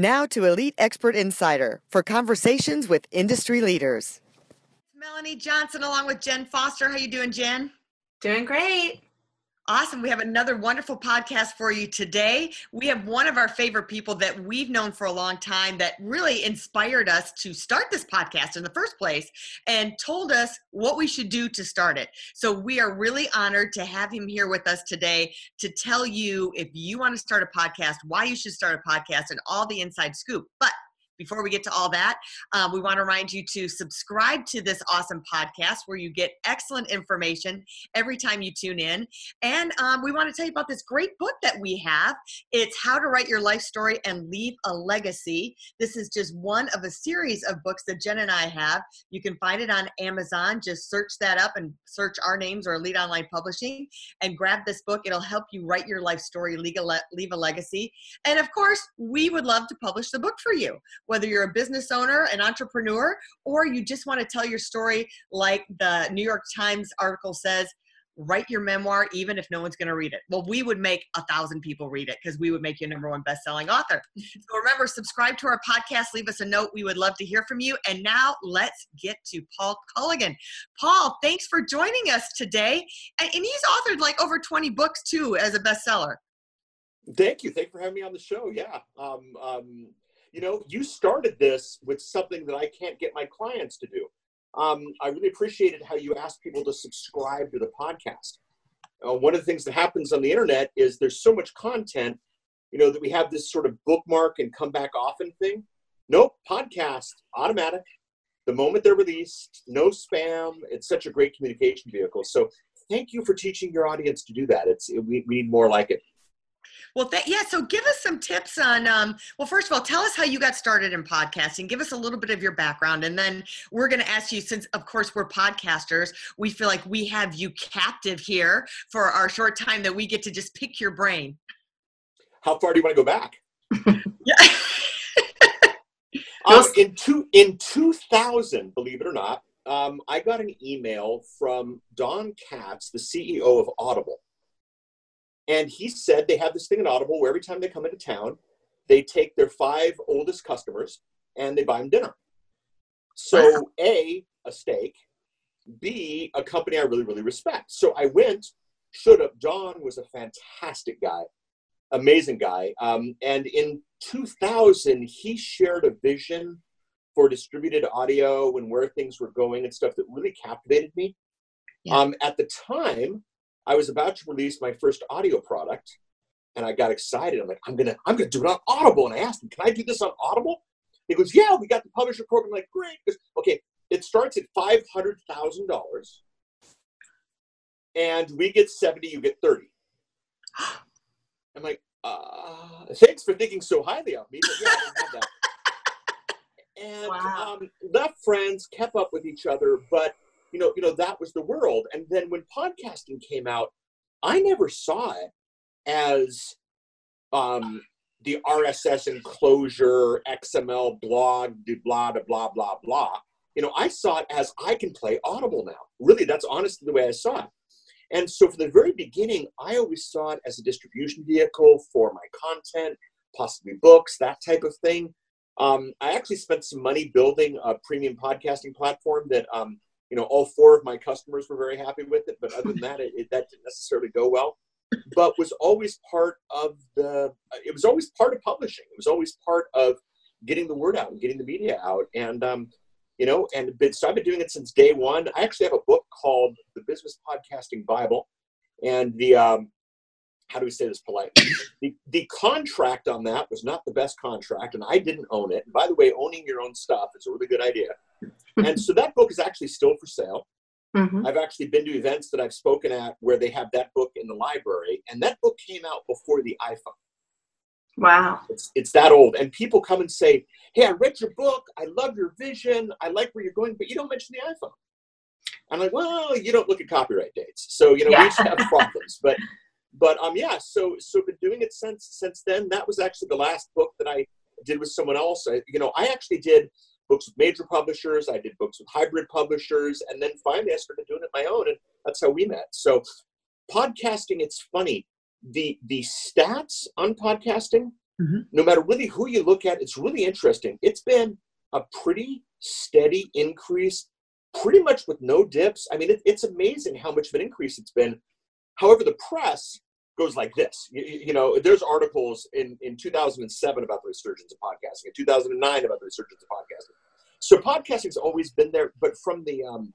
Now to Elite Expert Insider for conversations with industry leaders. Melanie Johnson along with Jen Foster. How you doing, Jen? Doing great. Awesome. We have another wonderful podcast for you today. We have one of our favorite people that we've known for a long time that really inspired us to start this podcast in the first place and told us what we should do to start it. So we are really honored to have him here with us today to tell you if you want to start a podcast, why you should start a podcast, and all the inside scoop. But before we get to all that, um, we want to remind you to subscribe to this awesome podcast where you get excellent information every time you tune in. And um, we want to tell you about this great book that we have. It's How to Write Your Life Story and Leave a Legacy. This is just one of a series of books that Jen and I have. You can find it on Amazon. Just search that up and search our names or Elite Online Publishing and grab this book. It'll help you write your life story, leave a legacy. And of course, we would love to publish the book for you whether you're a business owner, an entrepreneur, or you just want to tell your story like the New York Times article says, write your memoir even if no one's going to read it. Well, we would make a thousand people read it because we would make you number one best-selling author. So remember, subscribe to our podcast, leave us a note. We would love to hear from you. And now let's get to Paul Colligan. Paul, thanks for joining us today. And he's authored like over 20 books too as a bestseller. Thank you. Thank you for having me on the show. Yeah. Um, um, you know, you started this with something that I can't get my clients to do. Um, I really appreciated how you asked people to subscribe to the podcast. Uh, one of the things that happens on the internet is there's so much content, you know, that we have this sort of bookmark and come back often thing. Nope, podcast, automatic. The moment they're released, no spam. It's such a great communication vehicle. So thank you for teaching your audience to do that. It's it, we, we need more like it. Well, th- yeah. So, give us some tips on. Um, well, first of all, tell us how you got started in podcasting. Give us a little bit of your background, and then we're going to ask you. Since, of course, we're podcasters, we feel like we have you captive here for our short time that we get to just pick your brain. How far do you want to go back? yeah. um, in two in two thousand, believe it or not, um, I got an email from Don Katz, the CEO of Audible and he said they have this thing in Audible where every time they come into town, they take their five oldest customers and they buy them dinner. So, A, a steak, B, a company I really, really respect. So I went, showed up. Don was a fantastic guy, amazing guy. Um, and in 2000, he shared a vision for distributed audio and where things were going and stuff that really captivated me. Yeah. Um, at the time, I was about to release my first audio product and I got excited. I'm like, I'm gonna, I'm gonna do it on Audible. And I asked him, can I do this on Audible? He goes, yeah, we got the publisher program. I'm like, great. Goes, okay, it starts at five hundred thousand dollars, and we get seventy, you get thirty. I'm like, uh, thanks for thinking so highly of me. But yeah, I have that. And wow. um, left friends, kept up with each other, but you know, you know, that was the world. And then when podcasting came out, I never saw it as um, the RSS enclosure, XML blog, blah, blah, blah, blah, blah. You know, I saw it as I can play Audible now. Really, that's honestly the way I saw it. And so, from the very beginning, I always saw it as a distribution vehicle for my content, possibly books, that type of thing. Um, I actually spent some money building a premium podcasting platform that um, you know, all four of my customers were very happy with it, but other than that, it, it, that didn't necessarily go well. But was always part of the. It was always part of publishing. It was always part of getting the word out and getting the media out. And um, you know, and so I've been doing it since day one. I actually have a book called The Business Podcasting Bible, and the um, how do we say this politely? The, the contract on that was not the best contract, and I didn't own it. And by the way, owning your own stuff is a really good idea. And so that book is actually still for sale. Mm-hmm. I've actually been to events that I've spoken at where they have that book in the library, and that book came out before the iPhone. Wow. It's, it's that old. And people come and say, Hey, I read your book. I love your vision. I like where you're going, but you don't mention the iPhone. I'm like, well, you don't look at copyright dates. So, you know, yeah. we each have problems. But but um yeah, so so been doing it since since then. That was actually the last book that I did with someone else. I, you know, I actually did books with major publishers. I did books with hybrid publishers, and then finally I started doing it my own, and that's how we met. So, podcasting, it's funny. The the stats on podcasting, mm-hmm. no matter really who you look at, it's really interesting. It's been a pretty steady increase, pretty much with no dips. I mean, it, it's amazing how much of an increase it's been. However, the press goes like this. You, you, know, there's articles in, in 2007 about the resurgence of podcasting, in 2009 about the resurgence of podcasting. So podcasting's always been there, but from the um,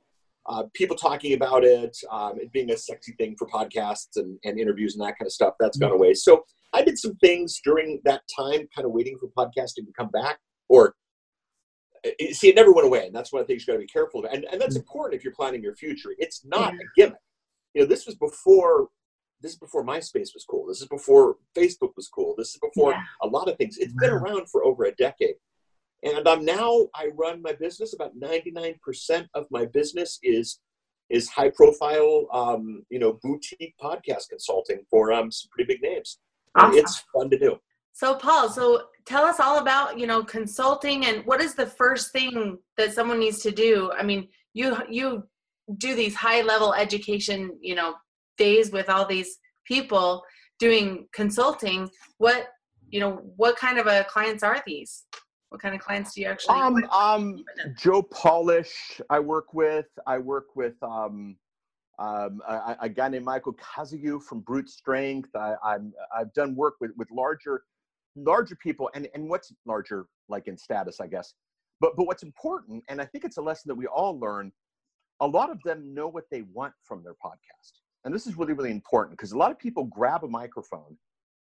uh, people talking about it, um, it being a sexy thing for podcasts and, and interviews and that kind of stuff, that's mm-hmm. gone away. So I did some things during that time, kind of waiting for podcasting to come back, or see, it never went away, and that's one of the things you got to be careful of. And, and that's mm-hmm. important if you're planning your future. It's not yeah. a gimmick. You know, this was before this is before MySpace was cool. This is before Facebook was cool. This is before yeah. a lot of things. It's been around for over a decade. And I'm now I run my business. About 99% of my business is is high profile, um, you know, boutique podcast consulting for um, some pretty big names. Awesome. It's fun to do. So Paul, so tell us all about you know consulting and what is the first thing that someone needs to do? I mean, you you do these high level education, you know, days with all these people doing consulting what you know what kind of a clients are these what kind of clients do you actually um, um joe polish i work with i work with um um, a, a, guy named Michael Kazagu from Brute Strength. I, I'm I've done work with with larger larger people, and and what's larger like in status, I guess. But but what's important, and I think it's a lesson that we all learn. A lot of them know what they want from their podcast and this is really really important because a lot of people grab a microphone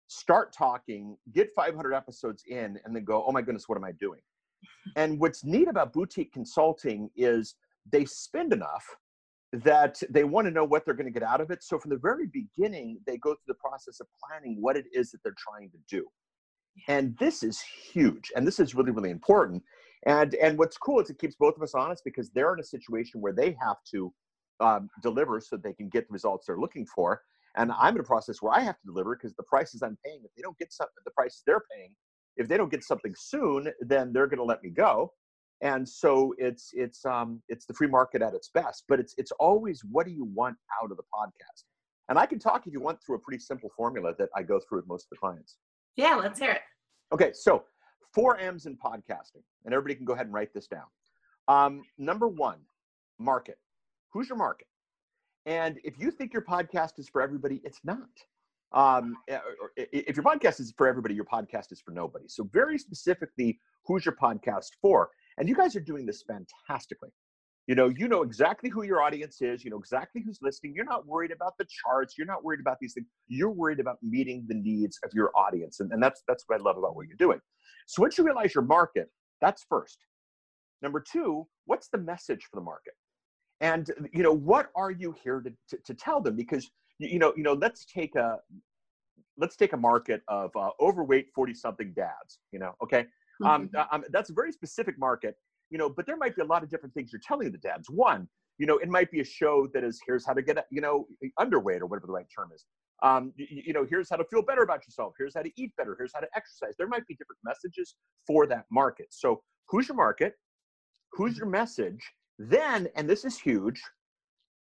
start talking get 500 episodes in and then go oh my goodness what am i doing? And what's neat about boutique consulting is they spend enough that they want to know what they're going to get out of it. So from the very beginning they go through the process of planning what it is that they're trying to do. And this is huge and this is really really important. And and what's cool is it keeps both of us honest because they're in a situation where they have to um, deliver so they can get the results they're looking for. And I'm in a process where I have to deliver because the prices I'm paying, if they don't get something, the prices they're paying, if they don't get something soon, then they're going to let me go. And so it's it's um, it's the free market at its best. But it's it's always what do you want out of the podcast? And I can talk if you want through a pretty simple formula that I go through with most of the clients. Yeah, let's hear it. Okay, so four M's in podcasting, and everybody can go ahead and write this down. Um, number one, market who's your market? And if you think your podcast is for everybody, it's not. Um, eh, if your podcast is for everybody, your podcast is for nobody. So, very specifically, who's your podcast for? And you guys are doing this fantastically. You know, you know exactly who your audience is. You know exactly who's listening. You're not worried about the charts. You're not worried about these things. You're worried about meeting the needs of your audience, and, and that's that's what I love about what you're doing. So once you realize your market, that's first. Number two, what's the message for the market? And you know what are you here to, to, to tell them? Because you know you know let's take a let's take a market of uh, overweight 40 something dads you know okay? Um, mm-hmm. um, that's a very specific market you know but there might be a lot of different things you're telling the dads. One you know it might be a show that is here's how to get you know underweight or whatever the right term is. Um, you, you know here's how to feel better about yourself. Here's how to eat better. Here's how to exercise. There might be different messages for that market. So who's your market? Who's mm-hmm. your message then, and this is huge,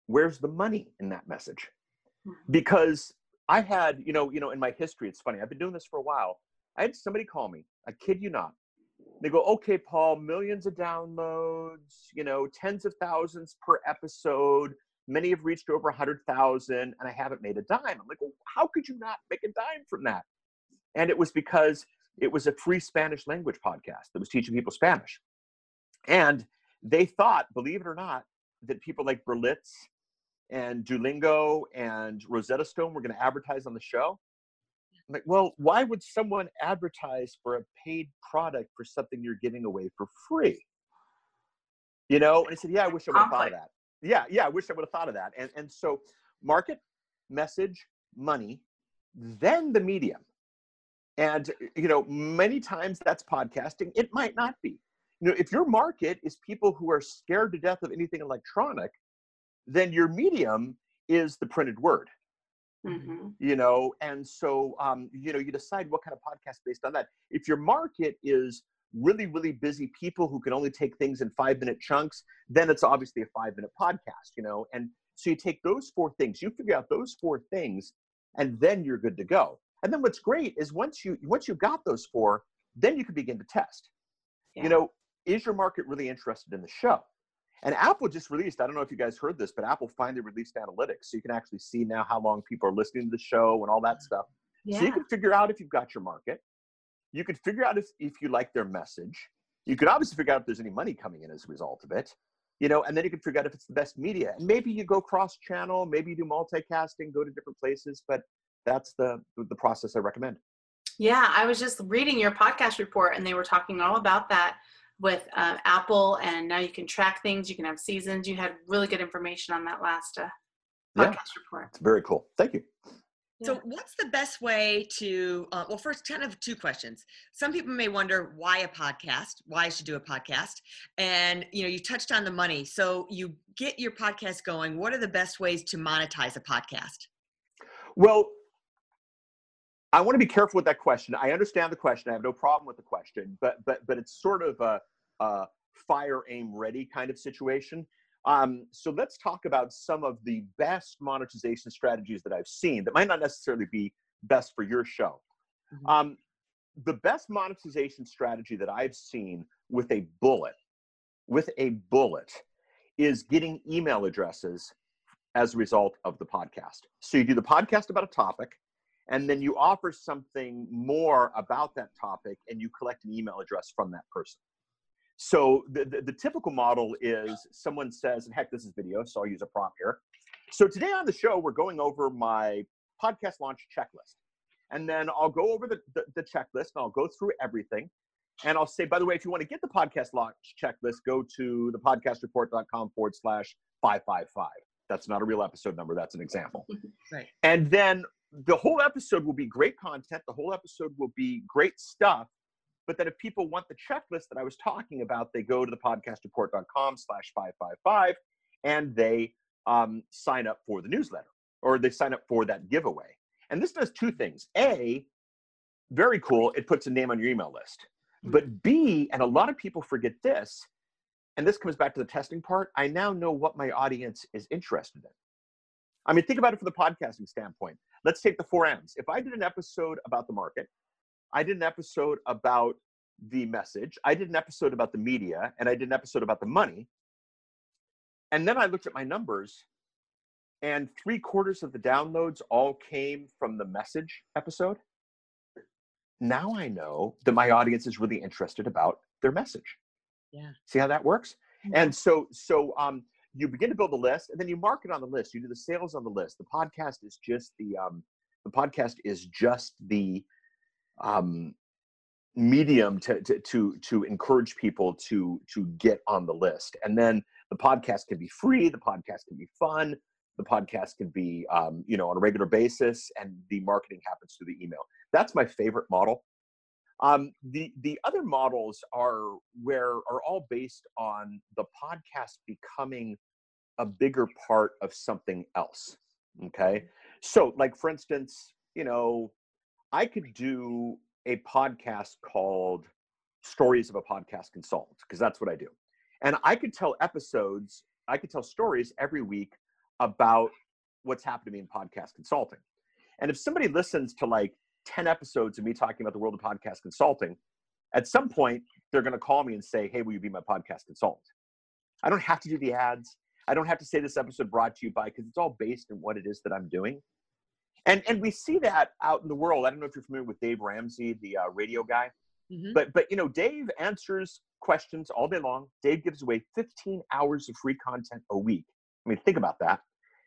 where's the money in that message? Mm-hmm. Because I had, you know, you know, in my history, it's funny. I've been doing this for a while. I had somebody call me. I kid you not. They go, okay, Paul, millions of downloads, you know, tens of thousands per episode. Many have reached over a hundred thousand, and I haven't made a dime. I'm like, well, how could you not make a dime from that? And it was because it was a free Spanish language podcast that was teaching people Spanish. And they thought, believe it or not, that people like Berlitz and Duolingo and Rosetta Stone were going to advertise on the show. I'm like, well, why would someone advertise for a paid product for something you're giving away for free? You know, and I said, yeah, I wish I would have thought of that. Yeah, yeah, I wish I would have thought of that. And and so market, message, money, then the medium. And you know, many times that's podcasting. It might not be. You know, if your market is people who are scared to death of anything electronic, then your medium is the printed word. Mm-hmm. You know, and so um, you know, you decide what kind of podcast based on that. If your market is really, really busy people who can only take things in five minute chunks, then it's obviously a five minute podcast, you know. And so you take those four things, you figure out those four things, and then you're good to go. And then what's great is once you once you've got those four, then you can begin to test. Yeah. You know, is your market really interested in the show? And Apple just released, I don't know if you guys heard this, but Apple finally released analytics. So you can actually see now how long people are listening to the show and all that stuff. Yeah. So you can figure out if you've got your market. You could figure out if, if you like their message. You could obviously figure out if there's any money coming in as a result of it. You know, and then you can figure out if it's the best media. And maybe you go cross channel, maybe you do multicasting, go to different places, but that's the the process I recommend. Yeah, I was just reading your podcast report and they were talking all about that with uh, Apple, and now you can track things. You can have seasons. You had really good information on that last uh, podcast yeah. report. It's very cool. Thank you. So, what's the best way to? Uh, well, first, kind of two questions. Some people may wonder why a podcast, why I should do a podcast, and you know, you touched on the money. So, you get your podcast going. What are the best ways to monetize a podcast? Well, I want to be careful with that question. I understand the question. I have no problem with the question, but but but it's sort of a, a fire aim ready kind of situation. Um, so let's talk about some of the best monetization strategies that I've seen that might not necessarily be best for your show. Mm-hmm. Um, the best monetization strategy that I've seen with a bullet, with a bullet, is getting email addresses as a result of the podcast. So you do the podcast about a topic and then you offer something more about that topic and you collect an email address from that person. So the, the, the, typical model is someone says and heck this is video so i'll use a prompt here. So today on the show we're going over my podcast launch checklist. And then i'll go over the, the, the checklist and i'll go through everything. And i'll say by the way if you want to get the podcast launch checklist go to thepodcastreport.com forward slash 555 that's not a real episode number that's an example. Right. And then the whole episode will be great content. The whole episode will be great stuff. But then if people want the checklist that I was talking about, they go to the podcastreport.com slash 555 and they um, sign up for the newsletter or they sign up for that giveaway. And this does two things. A, very cool, it puts a name on your email list. Hmm. But B, and a lot of people forget this, and this comes back to the testing part, I now know what my audience is interested in. I mean, think about it from the podcasting standpoint. Let's take the four M's. If I did an episode about the market, I did an episode about the message, I did an episode about the media, and I did an episode about the money. And then I looked at my numbers, and three quarters of the downloads all came from the message episode. Now I know that my audience is really interested about their message. Yeah. See how that works? And so, so um, you begin to build a list and then you market on the list. You do the sales on the list. The podcast is just the um, the podcast is just the um, medium to, to to to encourage people to to get on the list. And then the podcast can be free the podcast can be fun the podcast can be um, you know on a regular basis and the marketing happens through the email. That's my favorite model. Um, the the other models are where are all based on the podcast becoming a bigger part of something else. Okay. Mm-hmm. So, like, for instance, you know, I could do a podcast called Stories of a Podcast Consultant, because that's what I do. And I could tell episodes, I could tell stories every week about what's happened to me in podcast consulting. And if somebody listens to like 10 episodes of me talking about the world of podcast consulting, at some point they're going to call me and say, Hey, will you be my podcast consultant? I don't have to do the ads. I don't have to say this episode brought to you by because it's all based in what it is that I'm doing. And and we see that out in the world. I don't know if you're familiar with Dave Ramsey, the uh, radio guy, mm-hmm. but but you know Dave answers questions all day long. Dave gives away 15 hours of free content a week. I mean, think about that.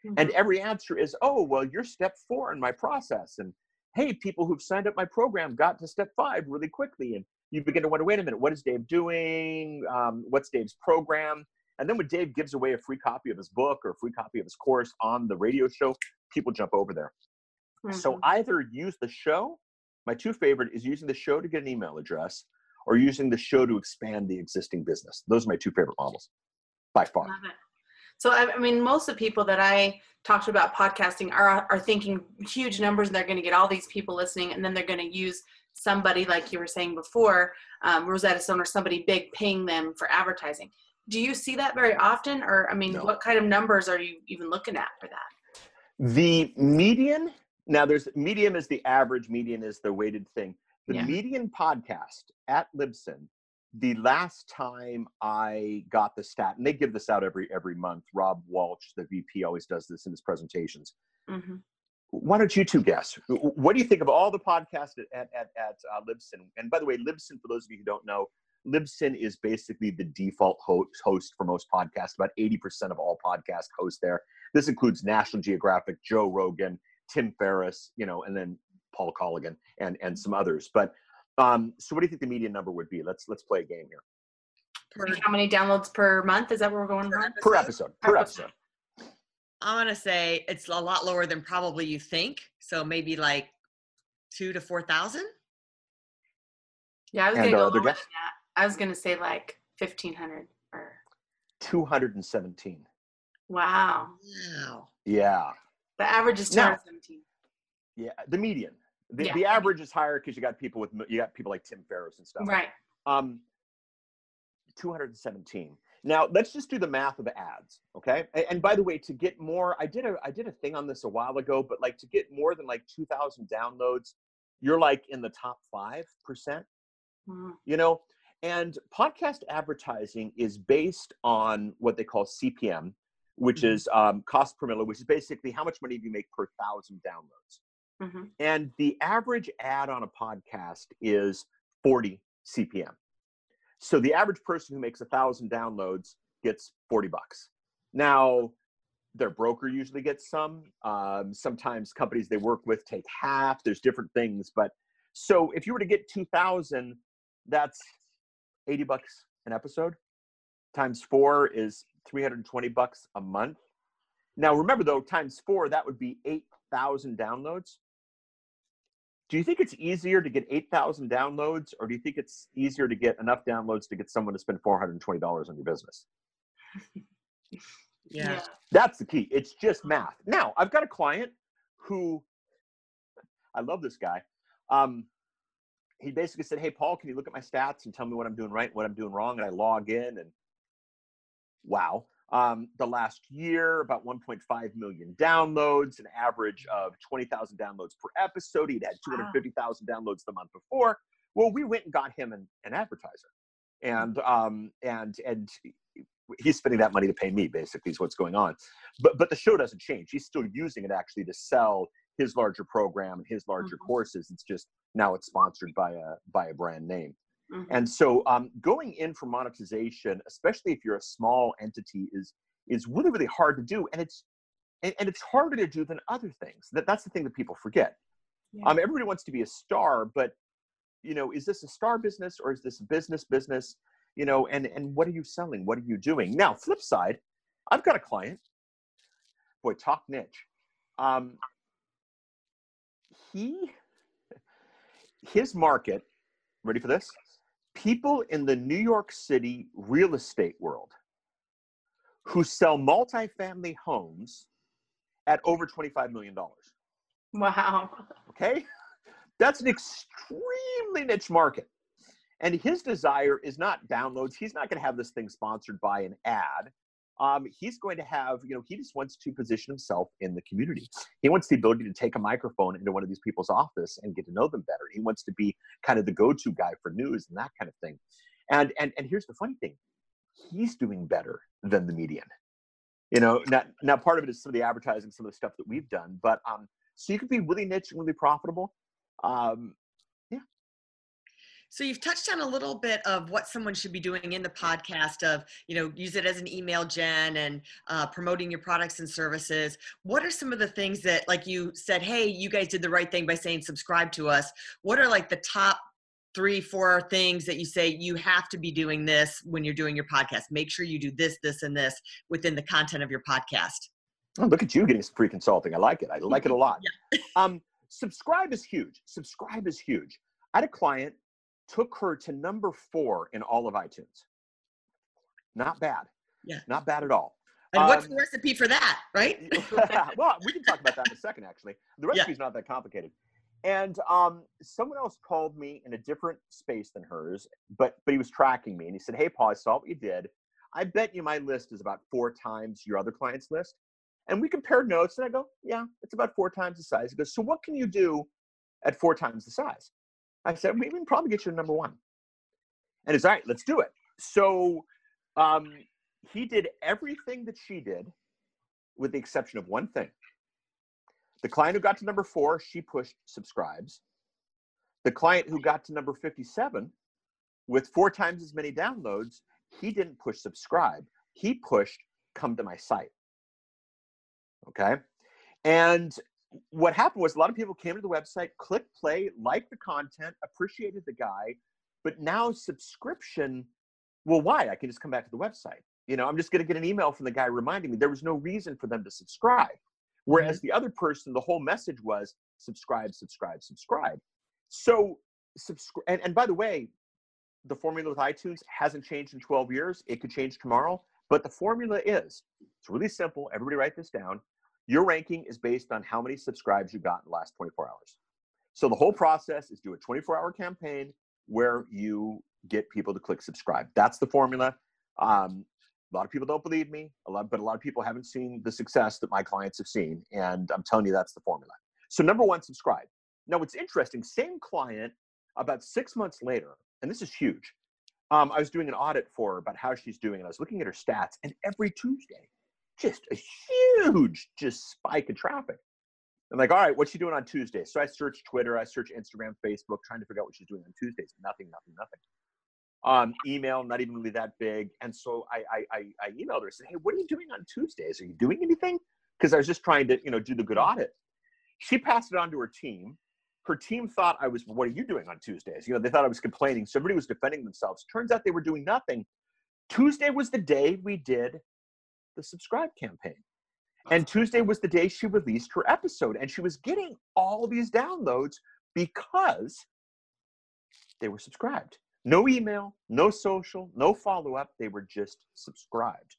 Mm-hmm. And every answer is, oh well, you're step four in my process, and hey, people who've signed up my program got to step five really quickly, and you begin to wonder, wait a minute, what is Dave doing? Um, what's Dave's program? And then when Dave gives away a free copy of his book or a free copy of his course on the radio show, people jump over there. Mm-hmm. So either use the show My two favorite is using the show to get an email address or using the show to expand the existing business. Those are my two favorite models by far. So, I, I mean, most of the people that I talked to about podcasting are, are thinking huge numbers and they're going to get all these people listening and then they're going to use somebody like you were saying before, um, Rosetta Stone or somebody big paying them for advertising. Do you see that very often? Or, I mean, no. what kind of numbers are you even looking at for that? The median, now there's medium is the average, median is the weighted thing. The yeah. median podcast at Libsyn, the last time I got the stat, and they give this out every every month. Rob Walsh, the VP, always does this in his presentations. Mm-hmm why don't you two guess? What do you think of all the podcasts at, at, at, at uh, Libsyn? And by the way, Libsyn, for those of you who don't know, Libsyn is basically the default host, host for most podcasts. About 80% of all podcast hosts there. This includes National Geographic, Joe Rogan, Tim Ferriss, you know, and then Paul Colligan and, and some others. But um, so what do you think the median number would be? Let's let's play a game here. Per, How many downloads per month? Is that what we're going per, per episode? Per episode. I'm gonna say it's a lot lower than probably you think. So maybe like two to four thousand. Yeah, I was gonna go lower than that. I was gonna say like fifteen hundred or two hundred and seventeen. Wow. Wow. Yeah. The average is two hundred seventeen. Yeah, the median. The, yeah. the average is higher because you got people with you got people like Tim Ferriss and stuff. Right. Um, 217. Now let's just do the math of the ads, okay? And, and, by the way, to get more, I did a I did a thing on this a while ago, but like to get more than like 2,000 downloads, you're like in the top five percent. Mm-hmm. You know, and podcast advertising is based on what they call CPM, which mm-hmm. is um, cost per million, which is basically how much money do you make per thousand downloads. Mm-hmm. And the average ad on a podcast is 40 CPM. So the average person who makes a thousand downloads gets 40 bucks. Now, their broker usually gets some. Um, sometimes companies they work with take half. There's different things, but so if you were to get 2,000, that's 80 bucks an episode. Times four is 320 bucks a month. Now remember though, times four that would be 8,000 downloads do you think it's easier to get 8,000 downloads or do you think it's easier to get enough downloads to get someone to spend $420 on your business? yeah. That's the key. It's just math. Now, I've got a client who I love this guy. Um, he basically said, Hey, Paul, can you look at my stats and tell me what I'm doing right, what I'm doing wrong? And I log in and wow. Um, the last year, about 1.5 million downloads, an average of 20,000 downloads per episode. He'd had 250,000 downloads the month before. Well, we went and got him an, an advertiser, and um, and and he's spending that money to pay me. Basically, is what's going on. But but the show doesn't change. He's still using it actually to sell his larger program and his larger mm-hmm. courses. It's just now it's sponsored by a by a brand name. Mm-hmm. And so um, going in for monetization, especially if you're a small entity, is is really really hard to do, and it's and, and it's harder to do than other things. That that's the thing that people forget. Yeah. Um, everybody wants to be a star, but you know, is this a star business or is this a business business? You know, and and what are you selling? What are you doing? Now, flip side, I've got a client. Boy, talk niche. Um, he his market. Ready for this? people in the New York City real estate world who sell multifamily homes at over $25 million. Wow. Okay. That's an extremely niche market. And his desire is not downloads. He's not going to have this thing sponsored by an ad um, he's going to have, you know, he just wants to position himself in the community. He wants the ability to take a microphone into one of these people's office and get to know them better. He wants to be kind of the go-to guy for news and that kind of thing. And and and here's the funny thing, he's doing better than the median. You know, now, now part of it is some of the advertising, some of the stuff that we've done, but um, so you can be really niche and really profitable. Um, so you've touched on a little bit of what someone should be doing in the podcast of, you know, use it as an email gen and uh, promoting your products and services. What are some of the things that, like you said, hey, you guys did the right thing by saying subscribe to us. What are like the top three, four things that you say you have to be doing this when you're doing your podcast? Make sure you do this, this, and this within the content of your podcast. Oh, look at you getting some free consulting. I like it. I like it a lot. Yeah. um, subscribe is huge. Subscribe is huge. I had a client took her to number four in all of iTunes. Not bad. Yeah. Not bad at all. And what's the um, recipe for that, right? well, we can talk about that in a second, actually. The recipe's yeah. not that complicated. And um, someone else called me in a different space than hers, but but he was tracking me, and he said, "Hey, Paul, I saw what you did. I bet you my list is about four times your other client's list." And we compared notes, and I go, "Yeah, it's about four times the size." He goes, "So what can you do at four times the size?" I said, "We can probably get you to number one." And he's all right. Let's do it. So um, he did everything that she did, with the exception of one thing. The client who got to number four, she pushed subscribes. The client who got to number 57 with four times as many downloads, he didn't push subscribe. He pushed come to my site. Okay. And what happened was a lot of people came to the website, clicked play, liked the content, appreciated the guy, but now subscription, well, why? I can just come back to the website. You know, I'm just going to get an email from the guy reminding me there was no reason for them to subscribe. Whereas mm-hmm. the other person, the whole message was subscribe, subscribe, subscribe. So subscribe. And, and by the way, the formula with iTunes hasn't changed in 12 years. It could change tomorrow, but the formula is it's really simple. Everybody write this down. Your ranking is based on how many subscribes you got in the last 24 hours. So the whole process is do a 24 hour campaign where you get people to click subscribe. That's the formula. Um, a lot of people don't believe me, a lot, but a lot of people haven't seen the success that my clients have seen. And I'm telling you, that's the formula. So, number one, subscribe. Now, what's interesting, same client about six months later, and this is huge. Um, I was doing an audit for her about how she's doing, and I was looking at her stats, and every Tuesday, just a huge just spike of traffic. I'm like, all right, what's she doing on Tuesday? So I search Twitter, I search Instagram, Facebook, trying to figure out what she's doing on Tuesdays. Nothing, nothing, nothing um, email, not even really that big. And so I, I, I, emailed her and said, Hey, what are you doing on Tuesdays? Are you doing anything? Because I was just trying to, you know, do the good audit. She passed it on to her team. Her team thought I was, what are you doing on Tuesdays? You know, they thought I was complaining. Somebody was defending themselves. Turns out they were doing nothing. Tuesday was the day we did the subscribe campaign. And Tuesday was the day she released her episode. And she was getting all these downloads because they were subscribed. No email, no social, no follow up. They were just subscribed.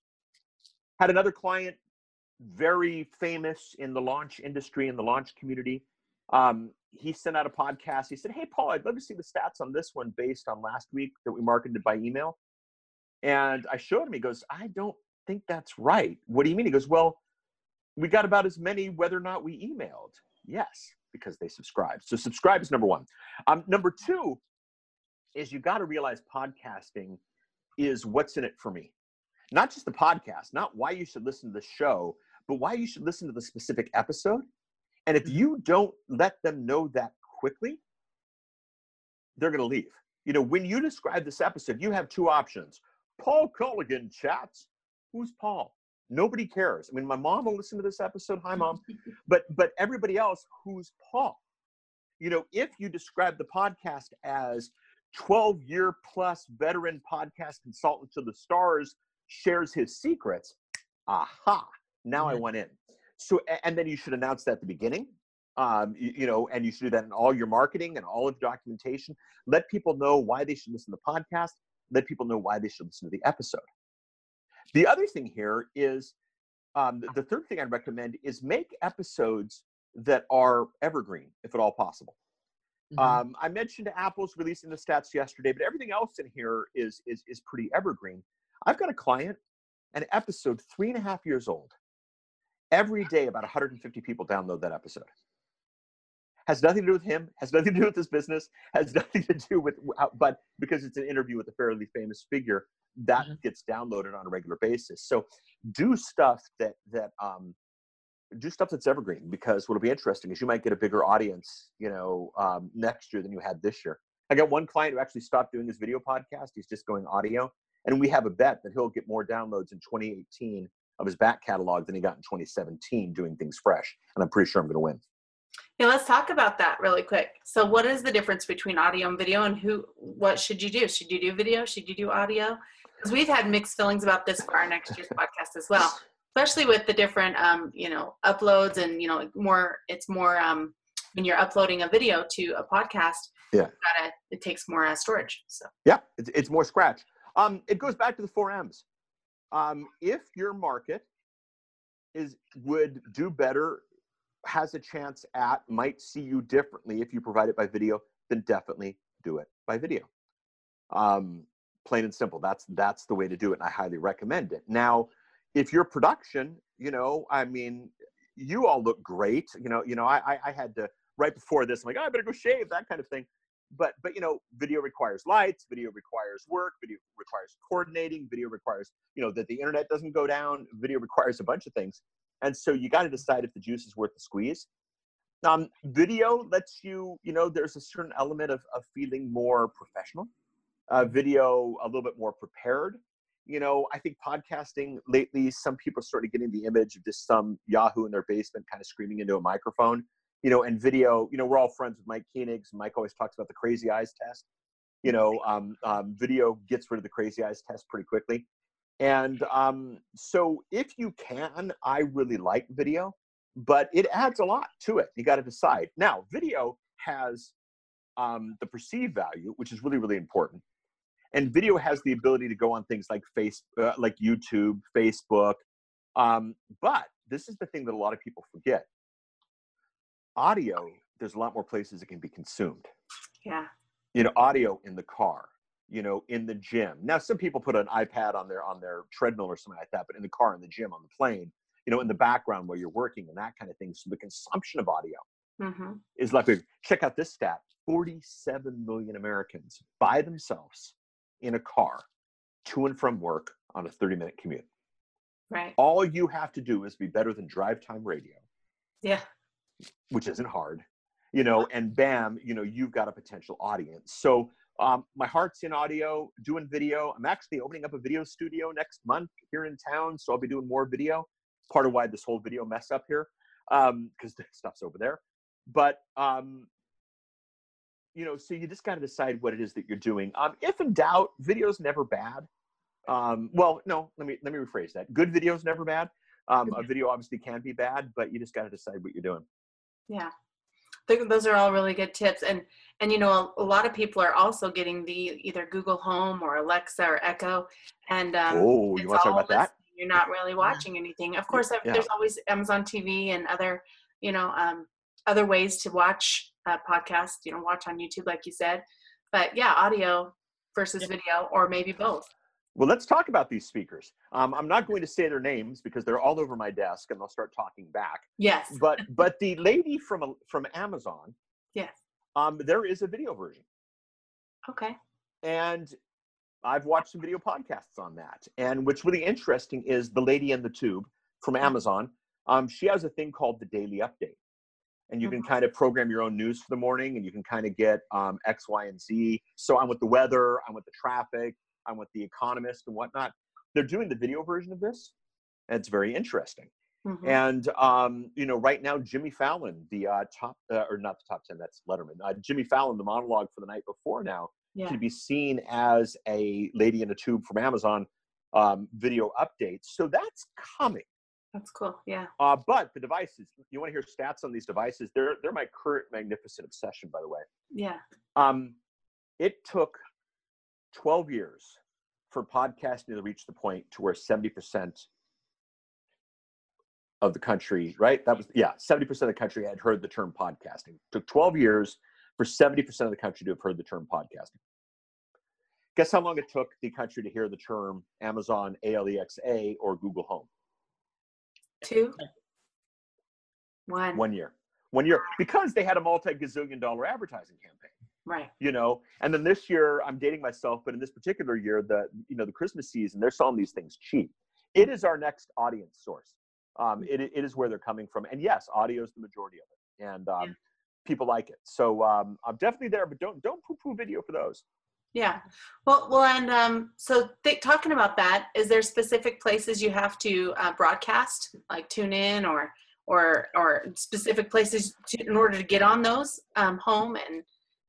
Had another client, very famous in the launch industry, in the launch community. Um, he sent out a podcast. He said, Hey, Paul, I'd love to see the stats on this one based on last week that we marketed by email. And I showed him, he goes, I don't think that's right. What do you mean? He goes, Well, we got about as many whether or not we emailed. Yes, because they subscribed. So subscribe is number one. Um, number two, is you got to realize podcasting is what's in it for me. Not just the podcast, not why you should listen to the show, but why you should listen to the specific episode. And if you don't let them know that quickly, they're going to leave. You know, when you describe this episode, you have two options. Paul Colligan chats. Who's Paul? Nobody cares. I mean, my mom will listen to this episode. Hi, mom. But but everybody else, who's Paul? You know, if you describe the podcast as 12 year plus veteran podcast consultant to the stars shares his secrets. Aha, now I went in. So, and then you should announce that at the beginning. Um, you, you, know, and you should do that in all your marketing and all of your documentation. Let people know why they should listen to the podcast. Let people know why they should listen to the episode. The other thing here is um, the third thing I'd recommend is make episodes that are evergreen, if at all possible. Mm-hmm. Um, I mentioned Apple's releasing the stats yesterday, but everything else in here is is is pretty evergreen. I've got a client, an episode three and a half years old. Every day, about 150 people download that episode. Has nothing to do with him. Has nothing to do with his business. Has nothing to do with, uh, but because it's an interview with a fairly famous figure, that mm-hmm. gets downloaded on a regular basis. So, do stuff that that um, do stuff that's evergreen because what'll be interesting is you might get a bigger audience, you know, um, next year than you had this year. I got one client who actually stopped doing his video podcast. He's just going audio. And we have a bet that he'll get more downloads in 2018 of his back catalog than he got in 2017 doing things fresh. And I'm pretty sure I'm going to win. Yeah, let's talk about that really quick. So, what is the difference between audio and video, and who? What should you do? Should you do video? Should you do audio? Because we've had mixed feelings about this for our next year's podcast as well especially with the different um, you know uploads and you know more it's more um, when you're uploading a video to a podcast, Yeah. gotta, it takes more uh, storage. So Yeah, it's, it's more scratch. Um, it goes back to the four M's. Um, if your market is would do better, has a chance at, might see you differently if you provide it by video, then definitely do it by video. Um, plain and simple. That's that's the way to do it, and I highly recommend it. Now, if your production, you know, I mean, you all look great. You know, you know, I I, had to right before this. I'm like, oh, I better go shave, that kind of thing but but you know video requires lights video requires work video requires coordinating video requires you know that the internet doesn't go down video requires a bunch of things and so you got to decide if the juice is worth the squeeze um, video lets you you know there's a certain element of, of feeling more professional uh, video a little bit more prepared you know i think podcasting lately some people are sort of getting the image of just some yahoo in their basement kind of screaming into a microphone you know, and video, you know, we're all friends with Mike Koenig. Mike always talks about the crazy eyes test. You know, um, um, video gets rid of the crazy eyes test pretty quickly. And um, so if you can, I really like video, but it adds a lot to it. You got to decide. Now, video has um, the perceived value, which is really, really important. And video has the ability to go on things like face, uh, like YouTube, Facebook. Um, but this is the thing that a lot of people forget audio, there's a lot more places it can be consumed. yeah, You know, audio in the car, you know, in the gym. Now, some people put an iPad on their on their treadmill or something like that, but in the car, in the gym, on the plane, you know, in the background while you're working and that kind of thing. So the consumption of audio hmm is like check out this stat 47 million americans by themselves in a car to and from work on a 30 minute commute right, all you have to do is be better than drive time radio yeah, which isn't hard, you know, and bam, you know, you've got a potential audience. So um, my heart's in audio, doing video. I'm actually opening up a video studio next month here in town, so I'll be doing more video. Part of why this whole video mess up here, because um, the stuff's over there. But um, you know, so you just got to decide what it is that you're doing. Um, if in doubt, video's never bad. Um, well, no, let me let me rephrase that. Good video's never bad. Um, a video obviously can be bad, but you just got to decide what you're doing. yeah. Those are all really good tips, and and you know a, a lot of people are also getting the either Google Home or Alexa or Echo, and um, oh, you want to talk about that? You're not really watching anything. Of course, Yeah. there's always Amazon TV and other, you know, um, other ways to watch a podcast. You know, watch on YouTube, like you said. But yeah, audio versus Yeah. video, or maybe both. Well, let's talk about these speakers. Um, I'm not going to say their names because they're all over my desk, and they'll start talking back. Yes. But but the lady from from Amazon, Yes. um, there is a video version, Okay. and I've watched some video podcasts on that. And what's really interesting is the lady in the tube from Amazon. Um, she has a thing called the Daily Update, and you can Mhm. kind of program your own news for the morning, and you can kind of get um, X, Y, and Z. So I'm with the weather, I'm with the traffic, I'm with the economist and whatnot. They're doing the video version of this, and it's very interesting. Mhm. And um, you know, right now, Jimmy Fallon, the uh, top uh, or not the top ten, that's Letterman. Uh, Jimmy Fallon, the monologue for the night before now, yeah. can be seen as a lady in a tube from Amazon um, video updates. So that's coming. That's cool. Yeah. Uh, but the devices, you want to hear stats on these devices? They're they're my current magnificent obsession, by the way. Yeah. Um, it took 12 years for podcasting to reach the point to where 70% of the country, right? That was, yeah, 70% of the country had heard the term podcasting. It took 12 years for 70% of the country to have heard the term podcasting. Guess how long it took the country to hear the term Amazon ALEXA or Google Home? Two. One. One year. One year. Because they had a multi gazillion dollar advertising campaign. Right. you know and then this year i'm dating myself but in this particular year the you know the christmas season they're selling these things cheap it is our next audience source um, it, it is where they're coming from and yes audio is the majority of it and um, Yeah. people like it so um, i'm definitely there but don't don't poo poo video for those Yeah. Well, well, and um, so th- talking about that, is there specific places you have to uh, broadcast, like tune in, or or or specific places to, in order to get on those um, home and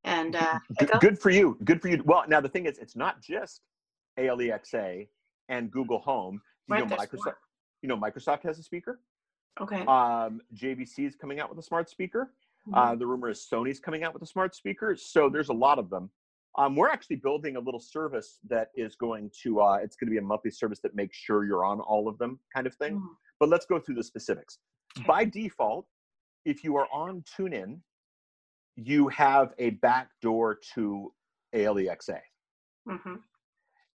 and uh, good, good for you good for you well now the thing is it's not just alexa and google home you Right, know microsoft more. you know microsoft has a speaker Okay. um, JVC is coming out with a smart speaker. Mm-hmm. Uh, the rumor is Sony's coming out with a smart speaker. So there's a lot of them. Um, we're actually building a little service that is going to, uh, it's going to be a monthly service that makes sure you're on all of them kind of thing. Mm-hmm. But let's go through the specifics. Okay. By default, if you are on TuneIn, you have a back door to ALEXA. Mm-hmm.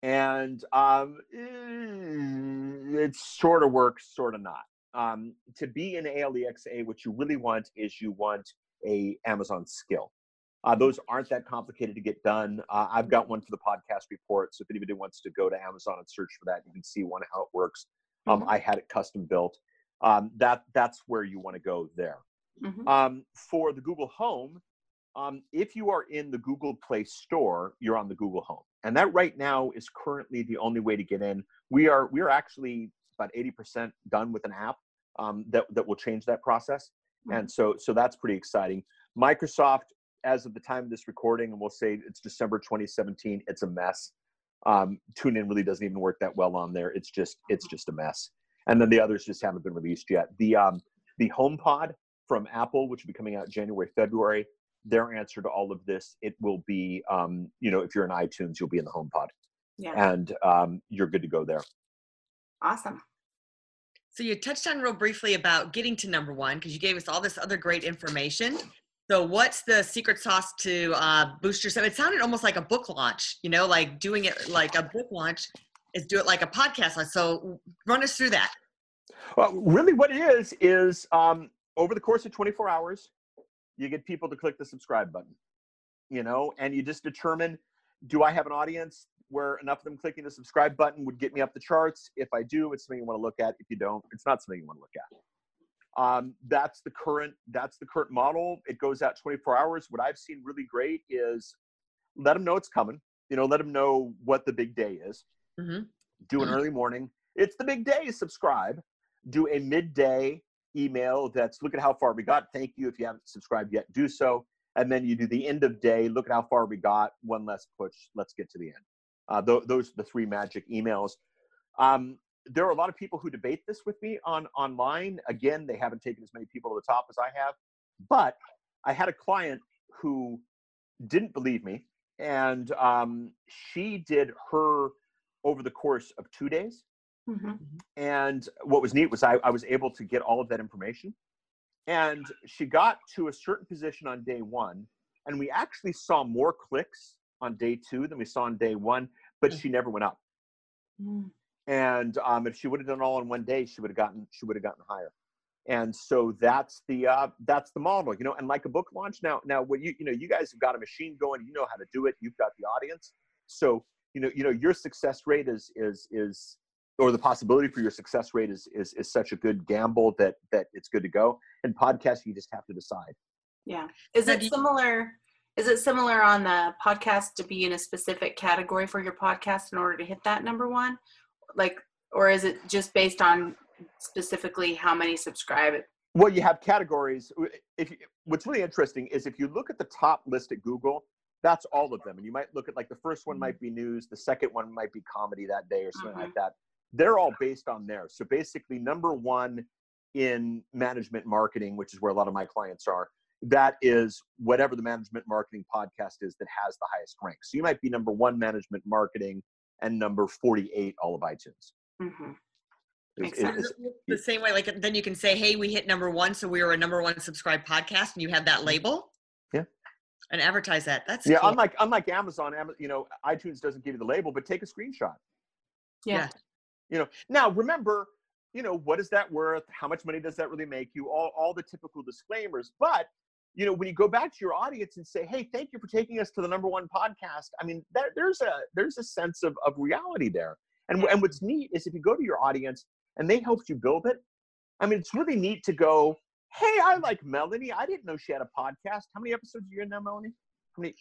And um, eh, it sort of works, sort of not. Um, to be in ALEXA, what you really want is you want a Amazon skill. Uh, those aren't that complicated to get done. Uh, I've got one for the podcast report, so if anybody wants to go to Amazon and search for that, you can see one how it works. Um, mm-hmm. I had it custom built. Um, that that's where you want to go there. Mm-hmm. Um, for the Google Home, um, if you are in the Google Play Store, you're on the Google Home, and that right now is currently the only way to get in. We are we are actually about 80% done with an app um, that that will change that process, mm-hmm. and so so that's pretty exciting. Microsoft, as of the time of this recording, and we'll say it's December 2017, it's a mess. Um, TuneIn really doesn't even work that well on there. It's just it's just a mess, and then the others just haven't been released yet. The um, the HomePod from Apple, which will be coming out January February, their answer to all of this, it will be, um, you know, if you're in iTunes, you'll be in the HomePod, yeah. and um, you're good to go there. Awesome. So you touched on real briefly about getting to number one because you gave us all this other great information. So what's the secret sauce to uh, boost yourself? It sounded almost like a book launch, you know, like doing it like a book launch is do it like a podcast. Launch. So run us through that. Well, really what it is, is um, over the course of 24 hours, you get people to click the subscribe button you know and you just determine do i have an audience where enough of them clicking the subscribe button would get me up the charts if i do it's something you want to look at if you don't it's not something you want to look at um, that's the current that's the current model it goes out 24 hours what i've seen really great is let them know it's coming you know let them know what the big day is mm-hmm. do an mm-hmm. early morning it's the big day subscribe do a midday email that's look at how far we got. Thank you. If you haven't subscribed yet, do so. And then you do the end of day, look at how far we got, one less push, let's get to the end. Uh, th- those are the three magic emails. Um, there are a lot of people who debate this with me on online. Again, they haven't taken as many people to the top as I have, but I had a client who didn't believe me, and um, she did her over the course of two days. Mm-hmm. And what was neat was I, I was able to get all of that information. And she got to a certain position on day one, and we actually saw more clicks on day two than we saw on day one, but mm. she never went up. Mm. And um, if she would have done all in one day, she would have gotten she would have gotten higher. And so that's the uh, that's the model, you know. And like a book launch now, now what you you know you guys have got a machine going, you know how to do it. You've got the audience, so you know you know your success rate is is is or the possibility for your success rate is, is is such a good gamble that that it's good to go. And podcast, you just have to decide. Yeah. Is it similar? Is it similar on the podcast to be in a specific category for your podcast in order to hit that number one? Like, or is it just based on specifically how many subscribe? Well, you have categories. If you, what's really interesting is if you look at the top list at Google, that's all of them. And you might look at like the first one mm-hmm. might be news, the second one might be comedy that day or something mm-hmm. like that they're all based on there. So basically, number one in management marketing, which is where a lot of my clients are, that is whatever the management marketing podcast is that has the highest rank. So you might be number one management marketing and number 48 all of iTunes. Mm-hmm. It's, it's, the same way, like then you can say, "Hey, we hit number one, so we were a number one subscribed podcast," and you have that mm-hmm. label. Yeah. And advertise that. That's yeah. Cool. Unlike unlike Amazon, you know, iTunes doesn't give you the label, but take a screenshot. Yeah. yeah. You know, now remember, you know, what is that worth? How much money does that really make you? All, all the typical disclaimers. But, you know, when you go back to your audience and say, hey, thank you for taking us to the number one podcast, I mean, that, there's a there's a sense of, of reality there. And, and what's neat is if you go to your audience and they helped you build it, I mean, it's really neat to go, hey, I like Melanie. I didn't know she had a podcast. How many episodes are you in now, Melanie? How many?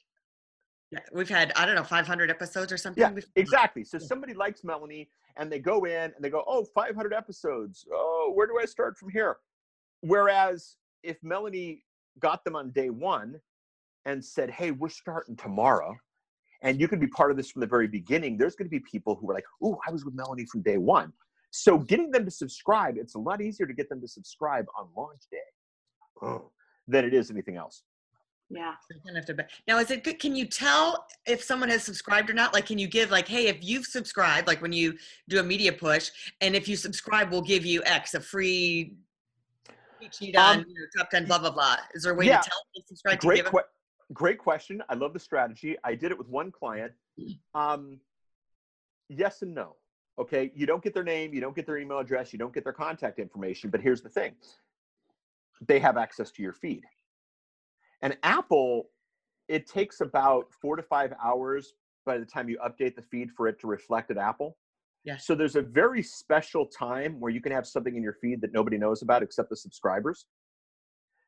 Yeah, we've had I don't know 500 episodes or something. Yeah, exactly. So somebody likes Melanie, and they go in and they go, "Oh, 500 episodes. Oh, where do I start from here?" Whereas if Melanie got them on day one and said, "Hey, we're starting tomorrow," and you can be part of this from the very beginning, there's going to be people who are like, "Oh, I was with Melanie from day one." So getting them to subscribe, it's a lot easier to get them to subscribe on launch day. Oh. than it is anything else. Yeah. Now, is it good? Can you tell if someone has subscribed or not? Like, can you give like, hey, if you've subscribed, like when you do a media push, and if you subscribe, we'll give you X, a free sheet on um, your top ten, blah blah blah. Is there a way yeah, to tell subscribe great to que- Great question. I love the strategy. I did it with one client. Um, yes and no. Okay, you don't get their name, you don't get their email address, you don't get their contact information. But here's the thing: they have access to your feed. And Apple, it takes about four to five hours by the time you update the feed for it to reflect at Apple. Yeah. So there's a very special time where you can have something in your feed that nobody knows about except the subscribers.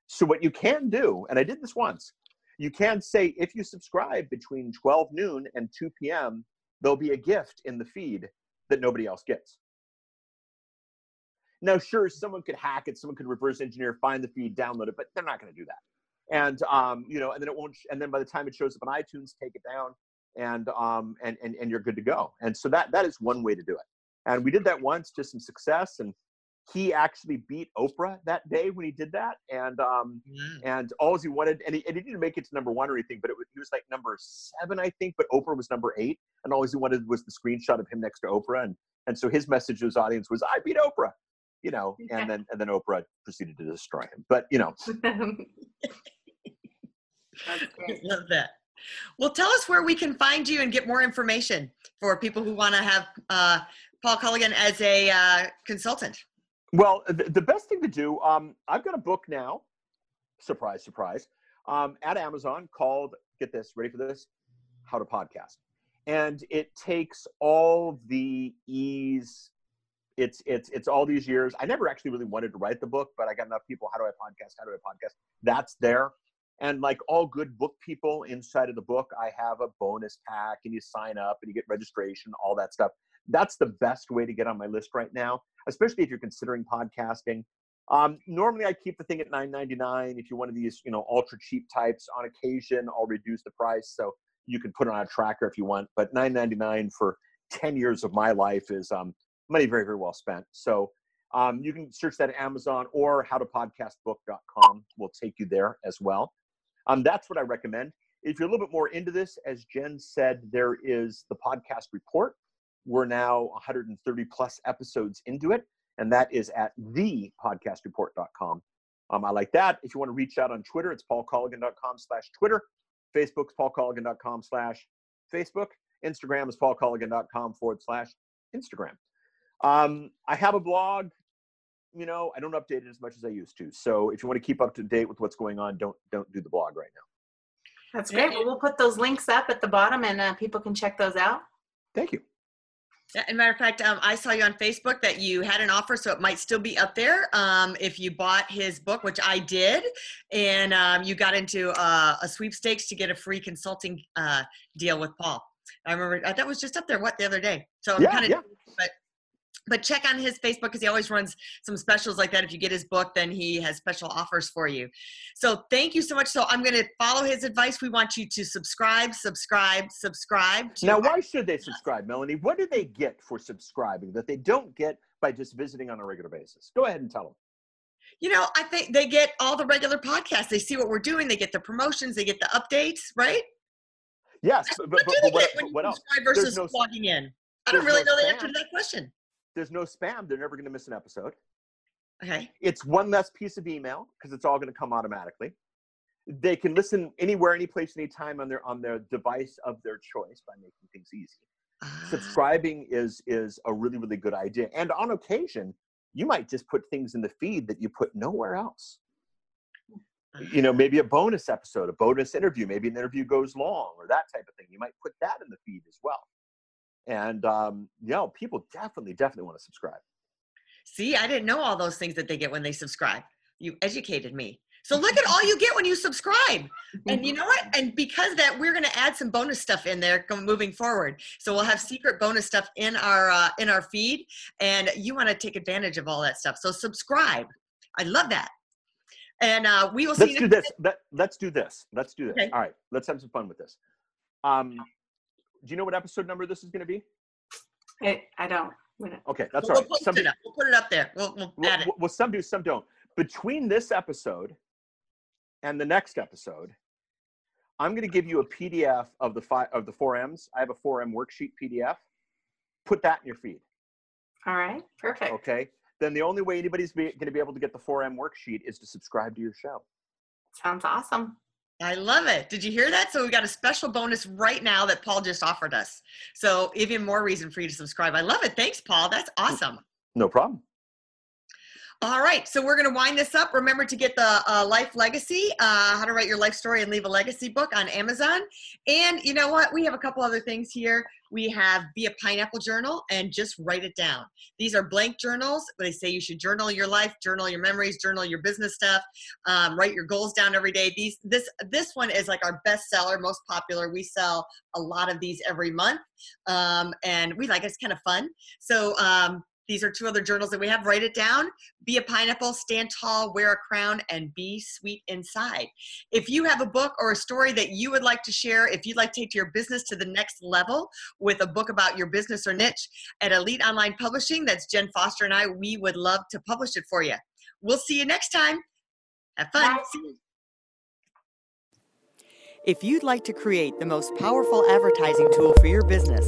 So what you can do, and I did this once, you can say if you subscribe between 12 noon and 2 p.m., there'll be a gift in the feed that nobody else gets. Now, sure, someone could hack it, someone could reverse engineer, find the feed, download it, but they're not going to do that and um, you know, and then it won't. And then by the time it shows up on iTunes, take it down, and um, and and and you're good to go. And so that that is one way to do it. And we did that once, to some success, and he actually beat Oprah that day when he did that. And um, mm. and all he wanted, and he, and he didn't make it to number one or anything, but it was, he was like number seven, I think. But Oprah was number eight, and all he wanted was the screenshot of him next to Oprah. And and so his message to his audience was, "I beat Oprah." You know, and then and then Oprah proceeded to destroy him. But you know, I love that. Well, tell us where we can find you and get more information for people who want to have uh, Paul Colligan as a uh, consultant. Well, the, best thing to do, um, I've got a book now, surprise, surprise, um, at Amazon called, get this, ready for this? How to Podcast. And it takes all the ease. It's it's it's all these years. I never actually really wanted to write the book, but I got enough people. How do I podcast? How do I podcast? That's there. And like all good book people, inside of the book, I have a bonus pack and you sign up and you get registration, all that stuff. That's the best way to get on my list right now, especially if you're considering podcasting. Um, normally, I keep the thing at $9.99. If you're one of these, you know, ultra cheap types, on occasion I'll reduce the price so you can put it on a tracker if you want. But $9.99 for 10 years of my life is um, money very, very well spent. So um, you can search that at Amazon or howtopodcastbook.com will take you there as well. Um, that's what I recommend. If you're a little bit more into this, as Jen said, there is the podcast report. We're now 130 plus episodes into it, and that is at thepodcastreport.com. Um, I like that. If you want to reach out on Twitter, it's paulcolligan.com slash Twitter. Facebook's paulcolligan.com slash Facebook. Instagram is paulcolligan.com forward slash Instagram. Um, I have a blog you know, I don't update it as much as I used to. So if you want to keep up to date with what's going on, don't don't do the blog right now. That's great. Well, we'll put those links up at the bottom, and uh, people can check those out. Thank you. As a matter of fact, um, I saw you on Facebook that you had an offer, so it might still be up there um, if you bought his book, which I did, and um, you got into uh, a sweepstakes to get a free consulting uh, deal with Paul. I remember that was just up there. What the other day? So I'm yeah, kind of, yeah. but but check on his Facebook because he always runs some specials like that. If you get his book, then he has special offers for you. So thank you so much. So I'm going to follow his advice. We want you to subscribe, subscribe, subscribe. now, why should they subscribe, Melanie? What do they get for subscribing that they don't get by just visiting on a regular basis? Go ahead and tell them. You know, I think they get all the regular podcasts. They see what we're doing. They get the promotions. They get the updates, right? Yes, but, what but, do they but get when you subscribe versus no, logging in? I don't really no know the answer to that question there's no spam. They're never going to miss an episode. Okay. It's one less piece of email because it's all going to come automatically. They can listen anywhere, any anyplace, anytime on their on their device of their choice by making things easy. Uh, Subscribing is is a really really good idea, and on occasion, you might just put things in the feed that you put nowhere else. You know, maybe a bonus episode, a bonus interview, maybe an interview goes long, or that type of thing. You might put that in the feed as well and um, you know people definitely definitely want to subscribe. See i didn't know all those things that they get when they subscribe. You educated me. So look at all you get when you subscribe. And you know what? And because that we're going to add some bonus stuff in there moving forward. So we'll have secret bonus stuff in our uh, in our feed and you want to take advantage of all that stuff. So subscribe. I love that. And uh, we will let's see do this. Let, let's do this. Let's do this. Okay. all right. Let's have some fun with this. Um, do you know what episode number this is going to be? I, I don't. Okay, that's we'll all right. Some, it we'll put it up there. We'll, we'll add it. Well, some do, some don't. Between this episode and the next episode, I'm going to give you a PDF of the five of the four M's. I have a four M worksheet PDF. Put that in your feed. All right, perfect. Okay. Then the only way anybody's going to be able to get the 4M worksheet is to subscribe to your show. Sounds awesome. I love it. Did you hear that? So we got a special bonus right now that Paul just offered us. So even more reason for you to subscribe. I love it. Thanks, Paul. That's awesome. No problem. All right, so we're going to wind this up. Remember to get the uh, Life Legacy, uh, How to Write Your Life Story and Leave a Legacy book on Amazon. And you know what? We have a couple other things here. We have Be a Pineapple Journal and Just Write It Down. These are blank journals. They say you should journal your life, journal your memories, journal your business stuff, um, write your goals down every day. These, this, this one is like our best seller, most popular. We sell a lot of these every month, um, and we like it. It's kind of fun. So um, these are two other journals that we have. Write it down. Be a pineapple, stand tall, wear a crown, and be sweet inside. If you have a book or a story that you would like to share, if you'd like to take your business to the next level with a book about your business or niche at Elite Online Publishing, that's Jen Foster and I, we would love to publish it for you. We'll see you next time. Have fun. If you'd like to create the most powerful advertising tool for your business,